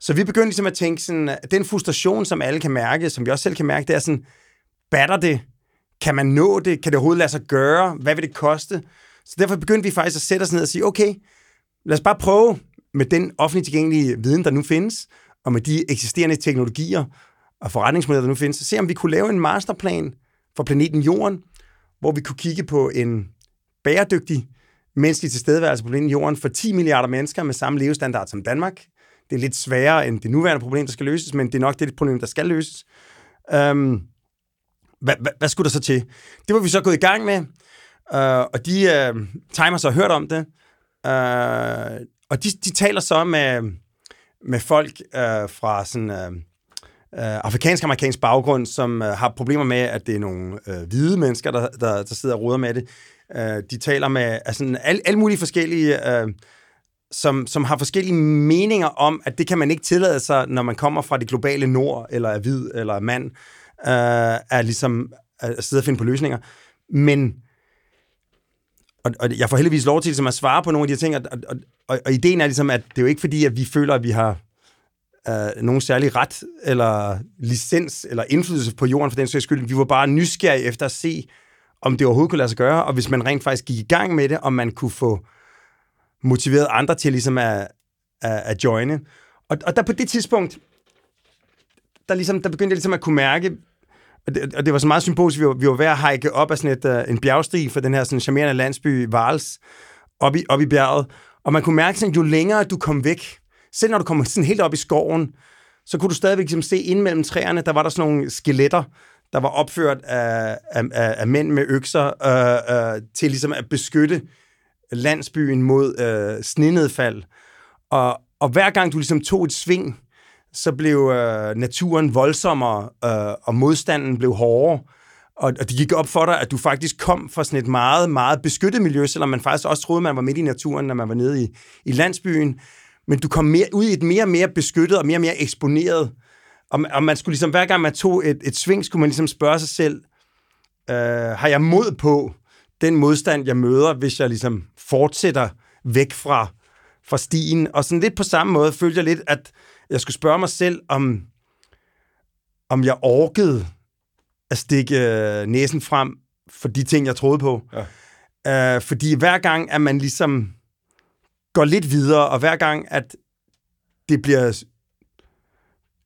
Så vi begyndte ligesom at tænke sådan, at den frustration, som alle kan mærke, som vi også selv kan mærke, det er sådan, batter det? Kan man nå det? Kan det overhovedet lade sig gøre? Hvad vil det koste? Så derfor begyndte vi faktisk at sætte os ned og sige, okay, lad os bare prøve med den offentligt tilgængelige viden, der nu findes, og med de eksisterende teknologier og forretningsmodeller, der nu findes, se om vi kunne lave en masterplan for planeten Jorden, hvor vi kunne kigge på en bæredygtig menneskelig tilstedeværelse på planeten Jorden for 10 milliarder mennesker med samme levestandard som Danmark. Det er lidt sværere end det nuværende problem, der skal løses, men det er nok det problem, der skal løses. Øhm, hvad, hvad, hvad skulle der så til? Det var vi så gået i gang med, øh, og de øh, timer så har hørt om det, øh, og de, de taler så med, med folk øh, fra sådan... Øh, øh, afrikansk-amerikansk baggrund, som øh, har problemer med, at det er nogle øh, hvide mennesker, der, der, der sidder og ruder med det. Øh, de taler med altså, alle, alle mulige forskellige, øh, som, som har forskellige meninger om, at det kan man ikke tillade sig, når man kommer fra det globale nord, eller er hvid, eller er mand, øh, er ligesom at sidde og finde på løsninger. Men og, og jeg får heldigvis lov til ligesom, at svare på nogle af de her ting, og, og, og, og ideen er ligesom, at det er jo ikke fordi, at vi føler, at vi har øh, nogen særlig ret, eller licens, eller indflydelse på jorden for den sags skyld. Vi var bare nysgerrige efter at se, om det overhovedet kunne lade sig gøre, og hvis man rent faktisk gik i gang med det, om man kunne få motiveret andre til ligesom at, at, at joine. Og, og der på det tidspunkt, der, ligesom, der begyndte jeg ligesom at kunne mærke, Og det, og det var så meget symbolisk, vi var, vi var ved at hike op af sådan et, uh, en bjergstig for den her sådan charmerende landsby Vals, op i, op i bjerget. Og man kunne mærke, sådan, jo længere du kom væk, selv når du kom sådan helt op i skoven, så kunne du stadigvæk ligesom se ind mellem træerne, der var der sådan nogle skeletter, der var opført af, af, af, af mænd med økser øh, øh, til ligesom at beskytte landsbyen mod øh, snenedfald. Og, og hver gang du ligesom tog et sving, så blev øh, naturen voldsommere, øh, og modstanden blev hårdere. Og, og det gik op for dig, at du faktisk kom fra sådan et meget, meget beskyttet miljø, selvom man faktisk også troede, man var midt i naturen, når man var nede i, i landsbyen. Men du kom mere, ud i et mere og mere beskyttet og mere og mere eksponeret. Og, og man skulle ligesom, hver gang man tog et, et sving, skulle man ligesom spørge sig selv, øh, har jeg mod på den modstand, jeg møder, hvis jeg ligesom fortsætter væk fra, fra stien? Og sådan lidt på samme måde følte jeg lidt, at jeg skulle spørge mig selv, om, om jeg orkede at stikke øh, næsen frem for de ting, jeg troede på. Ja. Øh, fordi hver gang, at man ligesom går lidt videre, og hver gang, at det bliver...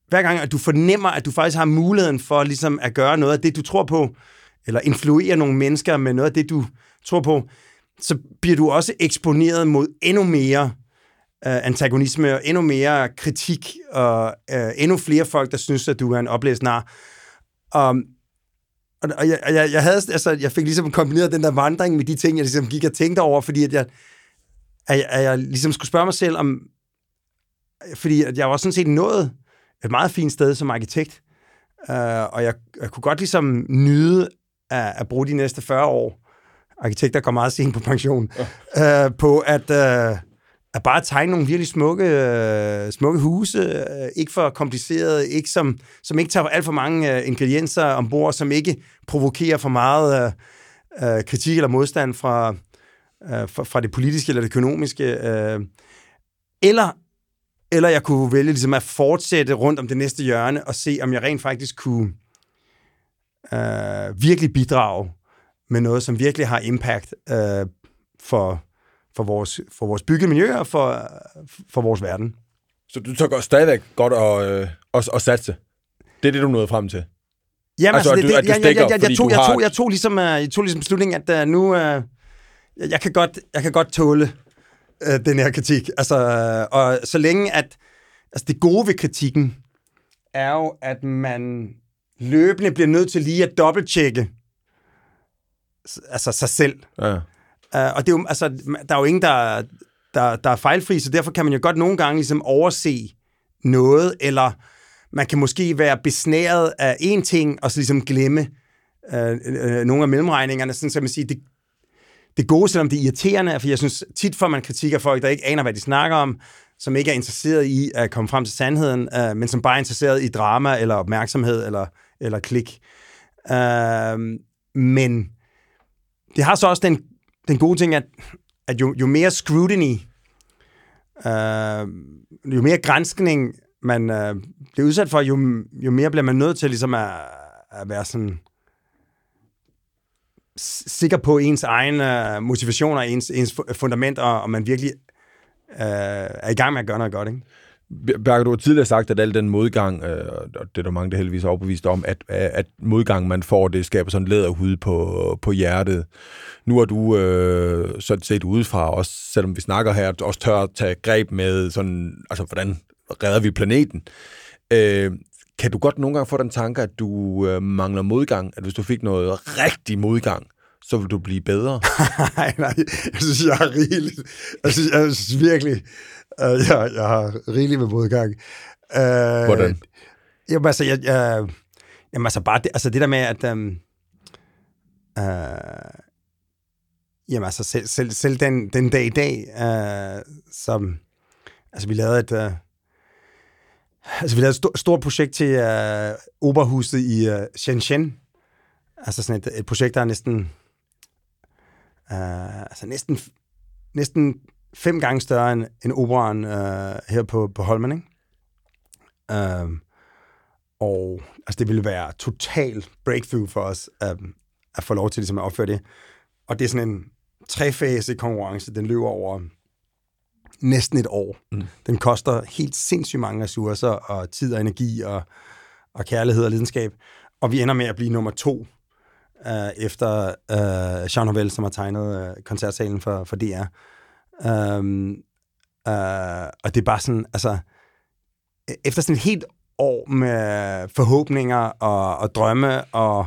Hver gang, at du fornemmer, at du faktisk har muligheden for ligesom at gøre noget af det, du tror på, eller influere nogle mennesker med noget af det, du tror på, så bliver du også eksponeret mod endnu mere øh, antagonisme, og endnu mere kritik, og øh, endnu flere folk, der synes, at du er en oplæsnar. Og, Um, og, og jeg, jeg, jeg, havde, altså, jeg fik ligesom kombineret den der vandring med de ting, jeg ligesom gik og tænkte over, fordi at jeg, at, at jeg ligesom skulle spørge mig selv om, fordi at jeg var sådan set nået et meget fint sted som arkitekt, uh, og jeg, jeg kunne godt ligesom nyde at, at bruge de næste 40 år, arkitekter går meget sent på pension, ja. uh, på at, uh, at bare tegne nogle virkelig smukke, uh, smukke huse, uh, ikke for komplicerede, ikke som, som ikke tager alt for mange uh, ingredienser ombord, som ikke provokerer for meget uh, uh, kritik eller modstand fra, uh, fra, fra det politiske eller det økonomiske. Uh, eller, eller jeg kunne vælge ligesom at fortsætte rundt om det næste hjørne og se, om jeg rent faktisk kunne uh, virkelig bidrage med noget, som virkelig har impact uh, for, for, vores, for vores byggemiljø og for, for vores verden. Så du tager stadigvæk godt at, øh, at, at satse? Det er det, du nåede frem til? Jamen, altså, altså det, det, jeg, jeg, jeg, jeg, tog, jeg, tog, jeg, tog ligesom, uh, jeg tog ligesom beslutningen, at uh, nu... Uh, jeg, jeg, kan godt, jeg kan godt tåle uh, den her kritik. Altså, uh, og så længe at... Altså, det gode ved kritikken er jo, at man løbende bliver nødt til lige at dobbelttjekke altså sig selv. Ja. Uh, og det er jo, altså, der er jo ingen, der, der, der er fejlfri, så derfor kan man jo godt nogle gange ligesom overse noget, eller man kan måske være besnæret af en ting, og så ligesom glemme øh, øh, nogle af mellemregningerne, sådan så man siger, det, det gode, selvom det er irriterende, for jeg synes tit får man kritik af folk, der ikke aner, hvad de snakker om, som ikke er interesseret i at komme frem til sandheden, øh, men som bare er interesseret i drama, eller opmærksomhed, eller, eller klik. Øh, men det har så også den, den gode ting, at, at jo, jo mere scrutiny, øh, jo mere grænskning man øh, bliver udsat for, jo, jo mere bliver man nødt til ligesom at, at være sådan sikker på ens egen øh, motivation og ens, ens fundament, og, og man virkelig øh, er i gang med at gøre noget godt, ikke? Bjarke, du har tidligere sagt, at al den modgang, øh, og det er der mange, der heldigvis er overbevist om, at, at modgang, man får, det skaber sådan læderhud på, på hjertet. Nu er du øh, sådan set udefra, også selvom vi snakker her, også tør at tage greb med, sådan, altså, hvordan redder vi planeten. Øh, kan du godt nogle gange få den tanke, at du øh, mangler modgang? At hvis du fik noget rigtig modgang, så vil du blive bedre? [laughs] nej, nej. Jeg synes, jeg har rigeligt. Jeg synes, jeg synes virkelig, uh, jeg, jeg har rigeligt med modgang. Uh, Hvordan? Jamen, altså, jeg, jeg, jamen, altså, bare det, altså, det der med, at... Um, uh, jamen, altså, selv, selv, selv den, den dag i dag, uh, som... Altså, vi lavede et... Uh, Altså, vi lavede et stort, stort projekt til øh, Oberhuset i øh, Shenzhen. Altså sådan et, et projekt, der er næsten, øh, altså næsten, næsten fem gange større end, end operan øh, her på, på Holmen, ikke? Øh, og altså, det ville være total breakthrough for os at, at få lov til ligesom, at opføre det. Og det er sådan en trefase konkurrence. Den løber over næsten et år. Mm. Den koster helt sindssygt mange ressourcer og tid og energi og, og kærlighed og lidenskab. og vi ender med at blive nummer to, øh, efter øh, Jean Nouvel, som har tegnet øh, koncertsalen for, for DR. Um, øh, og det er bare sådan, altså, efter sådan et helt år med forhåbninger og, og drømme og,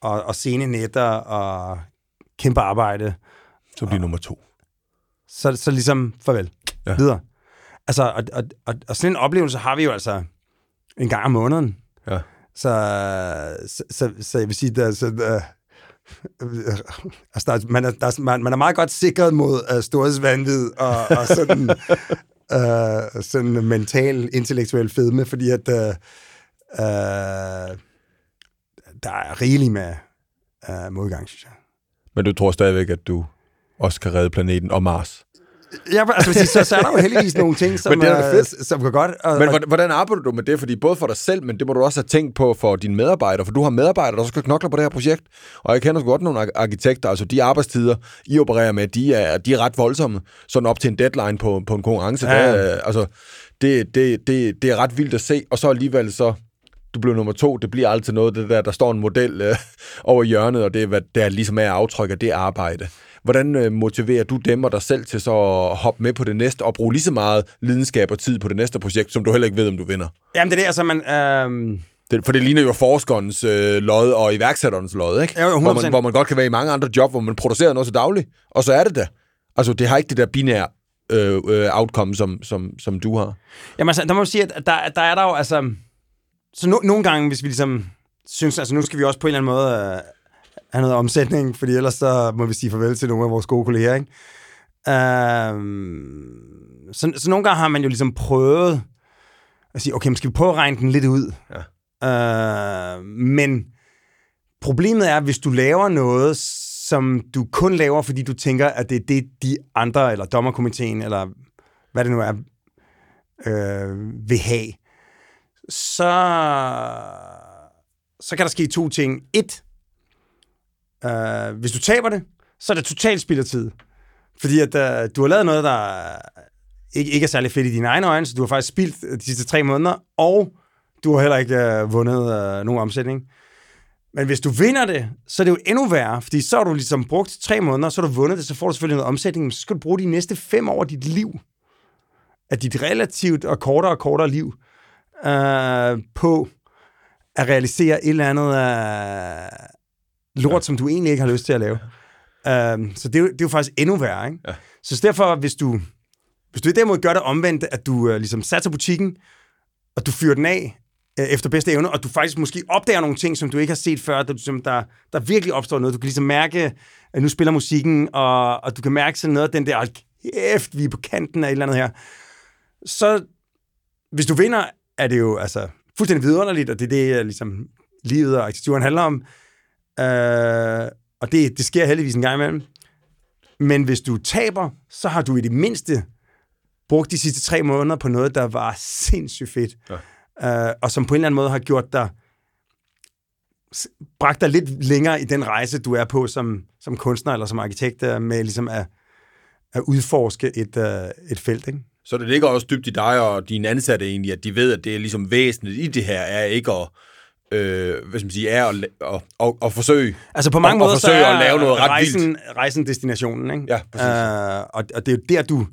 og, og sene nætter og kæmpe arbejde. Så bliver nummer to. Så, så ligesom, farvel. Ja. Videre. Altså, og, og, og, og sådan en oplevelse har vi jo altså en gang om måneden. Ja. Så, så, så, så jeg vil sige, der, så, der, altså der, man, er, der, man, man er meget godt sikret mod uh, storhedsvandvid og, og sådan, uh, [laughs] sådan mental, intellektuel fedme, fordi at uh, uh, der er rigeligt med uh, modgang, synes jeg. Men du tror stadigvæk, at du også kan redde planeten og Mars? Ja, altså, sige, så, så er der jo heldigvis nogle ting, [laughs] som, Men det er fedt. som går godt. Og, Men hvordan- arbejder du med det? Fordi både for dig selv, men det må du også have tænkt på for dine medarbejdere, for du har medarbejdere, der skal knokle på det her projekt. Og jeg kender sgu godt nogle ar- arkitekter, altså de arbejdstider, I opererer med, de er, de er ret voldsomme. Sådan op til en deadline på, på en konkurrence. Ja. Ja. Der, altså, det, det, det, det er ret vildt at se. Og så alligevel så, du blev nummer to, det bliver altid noget, det der, der står en model øh, over hjørnet, og det er, hvad der ligesom er aftryk af det arbejde. Hvordan øh, motiverer du dem og dig selv til så at hoppe med på det næste, og bruge lige så meget lidenskab og tid på det næste projekt, som du heller ikke ved, om du vinder? jamen, det er det, altså, man... Øh, Det, for det ligner jo forskerens øh, lod og iværksætterens lod, ikke? Jo, 100%. Hvor man, hvor man godt kan være i mange andre job, hvor man producerer noget så dagligt, og så er det det. Altså, det har ikke det der binære øh, øh, outcome, som, som, som du har. Jamen altså, der må man sige, at der, der er der jo altså... Så no, nogle gange, hvis vi ligesom synes, altså nu skal vi også på en eller anden måde øh, have noget omsætning, fordi ellers så må vi sige farvel til nogle af vores gode kolleger, ikke? Øh, så, så nogle gange har man jo ligesom prøvet at sige, okay, skal vi prøve at regne den lidt ud? Ja. Øh, men problemet er, hvis du laver noget, som du kun laver, fordi du tænker, at det er det, de andre, eller dommerkomiteen, eller hvad det nu er, øh, vil have, så, så kan der ske to ting. Et, øh, hvis du taber det, så er det totalt spild af tid. Fordi at øh, du har lavet noget, der ikke, ikke er særlig fedt i dine egne øjne, så du har faktisk spildt øh, de sidste tre måneder, og du har heller ikke øh, vundet øh, nogen omsætning. Men hvis du vinder det, så er det jo endnu værre, fordi så har du ligesom brugt tre måneder, så har du vundet det, så får du selvfølgelig noget omsætning, men så skal du bruge de næste fem år af dit liv, af dit relativt og kortere og kortere liv, øh, på at realisere et eller andet øh, lort, ja. som du egentlig ikke har lyst til at lave. Øh, så det er, jo, det er jo faktisk endnu værre, ikke? Ja. Så derfor, hvis du, hvis du derimod gør det omvendt, at du øh, ligesom satser butikken, og du fyrer den af øh, efter bedste evne, og du faktisk måske opdager nogle ting, som du ikke har set før, der, som der, der virkelig opstår noget. Du kan ligesom mærke, at nu spiller musikken, og, og du kan mærke sådan noget af den der, kæft, vi er på kanten af et eller andet her. Så hvis du vinder, er det jo altså fuldstændig vidunderligt, og det er det, ligesom livet og arkitekturen handler om. Øh, og det, det sker heldigvis en gang imellem. Men hvis du taber, så har du i det mindste brugt de sidste tre måneder på noget, der var sindssygt fedt. Ja. Øh, og som på en eller anden måde har gjort dig bragt dig lidt længere i den rejse, du er på som, som kunstner eller som arkitekt, øh, med ligesom at, at udforske et, uh, et felt. Ikke? Så det ligger også dybt i dig og dine ansatte egentlig, at de ved, at det er ligesom væsentligt i det her, er ikke at, øh, hvad skal man sige, er at, at, at, at forsøge. Altså på mange Og- og måder, så forsøge er at lave noget ret rejsen, rejsen destinationen. Ikke? Ja, præcis. Uh, og, og det er jo der, du,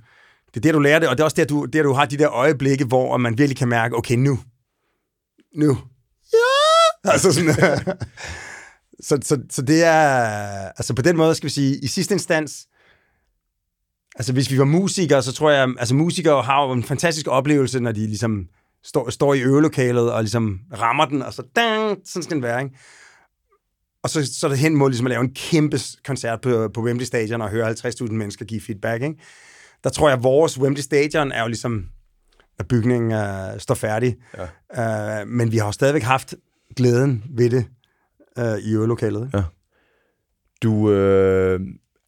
det er der, du lærer det, og det er også der, du, der, du har de der øjeblikke, hvor man virkelig kan mærke, okay, nu. Nu. Ja! [laughs] Altså sådan, [laughs] så, så, så det er, altså på den måde skal vi sige, i sidste instans, altså hvis vi var musikere, så tror jeg, altså musikere har jo en fantastisk oplevelse, når de ligesom står, står i øvelokalet og ligesom rammer den, og så, dang, sådan skal den være, ikke? Og så, så er det hen mod ligesom at lave en kæmpe koncert på, på Wembley Stadion og høre 50.000 mennesker give feedback. Ikke? Der tror jeg, at vores Wembley Stadion er jo ligesom, at bygningen uh, står færdig. Ja. Uh, men vi har jo stadigvæk haft glæden ved det uh, i øvelokalet. Ikke? Ja. Du, øh,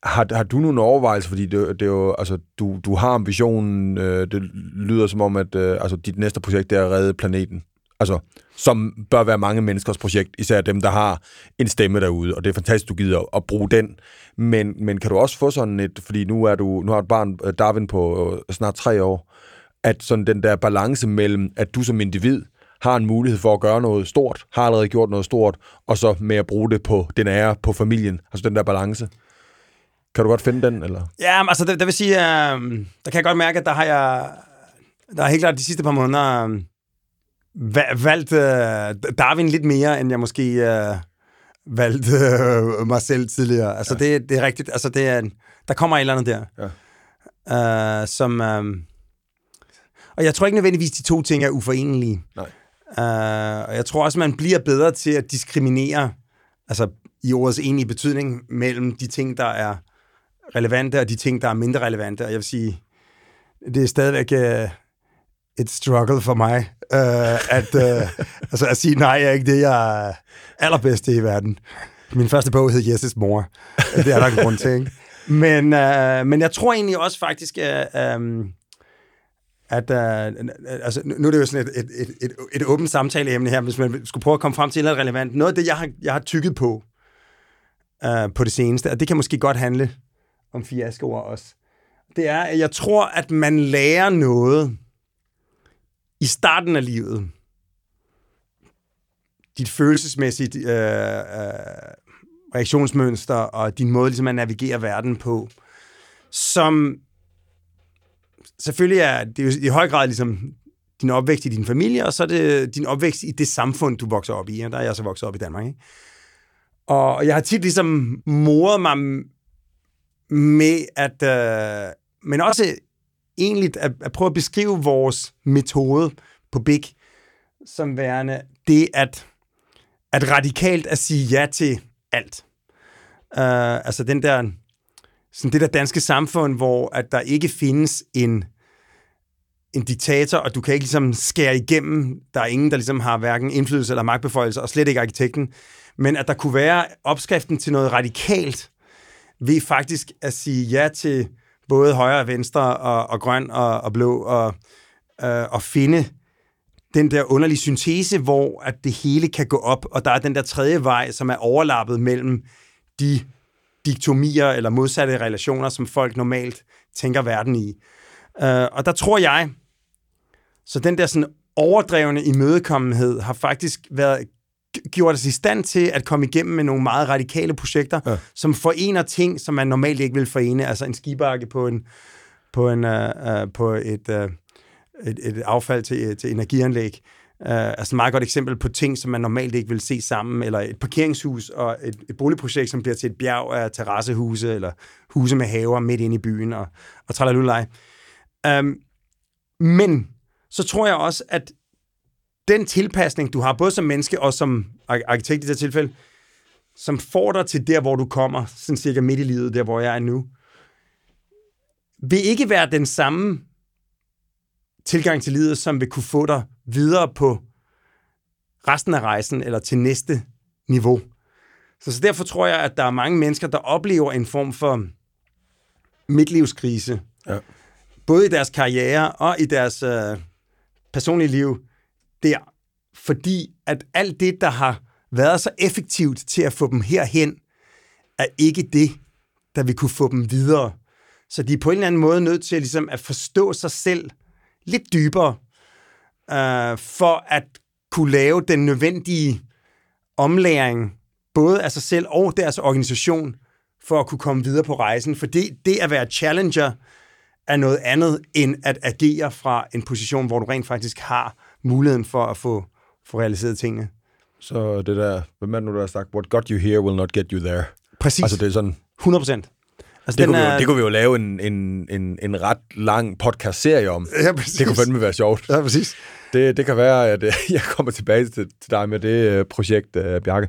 har, har du nogle overvejelser, fordi det, det er jo, altså, du, du har ambitionen, øh, det lyder som om, at øh, altså, dit næste projekt er at redde planeten. Altså, som bør være mange menneskers projekt, især dem, der har en stemme derude, og det er fantastisk, du gider at, bruge den. Men, men kan du også få sådan et, fordi nu, er du, nu har du et barn, øh, Darwin, på øh, snart tre år, at sådan den der balance mellem, at du som individ har en mulighed for at gøre noget stort, har allerede gjort noget stort, og så med at bruge det på den ære, på familien, altså den der balance. Kan du godt finde den, eller? Ja, altså det, det vil sige, øh, der kan jeg godt mærke, at der har jeg, der har helt klart de sidste par måneder øh, va- valgt øh, Darwin lidt mere, end jeg måske øh, valgte øh, mig selv tidligere. Altså ja. det, det er rigtigt, altså det er, der kommer et eller andet der, ja. øh, som... Øh, og jeg tror ikke nødvendigvis, de to ting er uforenelige. Nej. Uh, og jeg tror også, man bliver bedre til at diskriminere, altså i ordets egentlige betydning, mellem de ting, der er relevante, og de ting, der er mindre relevante. Og jeg vil sige, det er stadigvæk uh, et struggle for mig, uh, at, uh, [laughs] altså at sige, nej, jeg er ikke det, jeg er allerbedste i verden. Min første bog hed Yes' Mor. Det er der en grund til, ikke? Men, uh, men jeg tror egentlig også faktisk, at... Um, at uh, altså, nu er det jo sådan et, et, et, et, et åbent samtaleemne her, hvis man skulle prøve at komme frem til noget relevant. Noget af det, jeg har, jeg har tykket på uh, på det seneste, og det kan måske godt handle om fiaskoer også, det er, at jeg tror, at man lærer noget i starten af livet. Dit følelsesmæssige øh, øh, reaktionsmønster og din måde ligesom at navigere verden på, som selvfølgelig er det jo i høj grad ligesom din opvækst i din familie, og så er det din opvækst i det samfund, du vokser op i. Og der er jeg så vokset op i Danmark. Ikke? Og jeg har tit ligesom moret mig med at... Øh, men også egentlig at, at prøve at beskrive vores metode på Big som værende det at, at radikalt at sige ja til alt. Uh, altså den der sådan det der danske samfund, hvor at der ikke findes en, en diktator, og du kan ikke ligesom skære igennem. Der er ingen, der ligesom har hverken indflydelse eller magtbeføjelse, og slet ikke arkitekten. Men at der kunne være opskriften til noget radikalt, ved faktisk at sige ja til både højre og venstre, og, og grøn og, og blå, og, øh, og finde den der underlige syntese, hvor at det hele kan gå op, og der er den der tredje vej, som er overlappet mellem de diktomier eller modsatte relationer, som folk normalt tænker verden i. Øh, og der tror jeg, så den der sådan overdrevne imødekommenhed har faktisk været gjort os i stand til at komme igennem med nogle meget radikale projekter, ja. som forener ting, som man normalt ikke vil forene. Altså en skibakke på en på en uh, uh, på et, uh, et, et affald til, til energianlæg. Uh, altså et meget godt eksempel på ting, som man normalt ikke vil se sammen, eller et parkeringshus og et, et boligprojekt, som bliver til et bjerg af terrassehuse, eller huse med haver midt inde i byen, og, og tralalulej. Um, men så tror jeg også, at den tilpasning, du har, både som menneske og som arkitekt i det tilfælde, som får dig til der, hvor du kommer, sådan cirka midt i livet, der hvor jeg er nu, vil ikke være den samme tilgang til livet, som vil kunne få dig videre på resten af rejsen, eller til næste niveau. Så, så derfor tror jeg, at der er mange mennesker, der oplever en form for midtlivskrise. Ja. Både i deres karriere og i deres øh, personlige liv. Der. Fordi at alt det, der har været så effektivt til at få dem herhen, er ikke det, der vil kunne få dem videre. Så de er på en eller anden måde nødt til ligesom, at forstå sig selv lidt dybere, øh, for at kunne lave den nødvendige omlæring, både af sig selv og deres organisation, for at kunne komme videre på rejsen. For det, det at være challenger er noget andet, end at agere fra en position, hvor du rent faktisk har muligheden for at få, få realiseret tingene. Så det der, hvem er nu, der har sagt, what got you here will not get you there. Præcis. Altså det er sådan... 100 procent. Altså, det, kunne er... vi jo, det kunne vi jo lave en, en, en, en ret lang podcast-serie om. Ja, præcis. Det kunne fandme være sjovt. Ja, præcis. Det, det kan være, at [laughs] jeg kommer tilbage til, til dig med det uh, projekt, uh, Bjarke.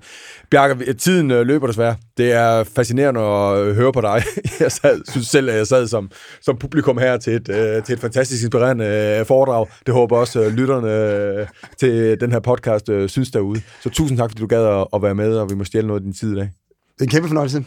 Bjarke, tiden uh, løber desværre. Det er fascinerende at høre på dig. [laughs] Jeg sad, synes selv, at jeg sad som, som publikum her til et, uh, til et fantastisk inspirerende uh, foredrag. Det håber også uh, lytterne uh, til den her podcast uh, synes derude. Så tusind tak, fordi du gad at, at være med, og vi må stjæle noget af din tid i dag. Det er en kæmpe fornøjelse.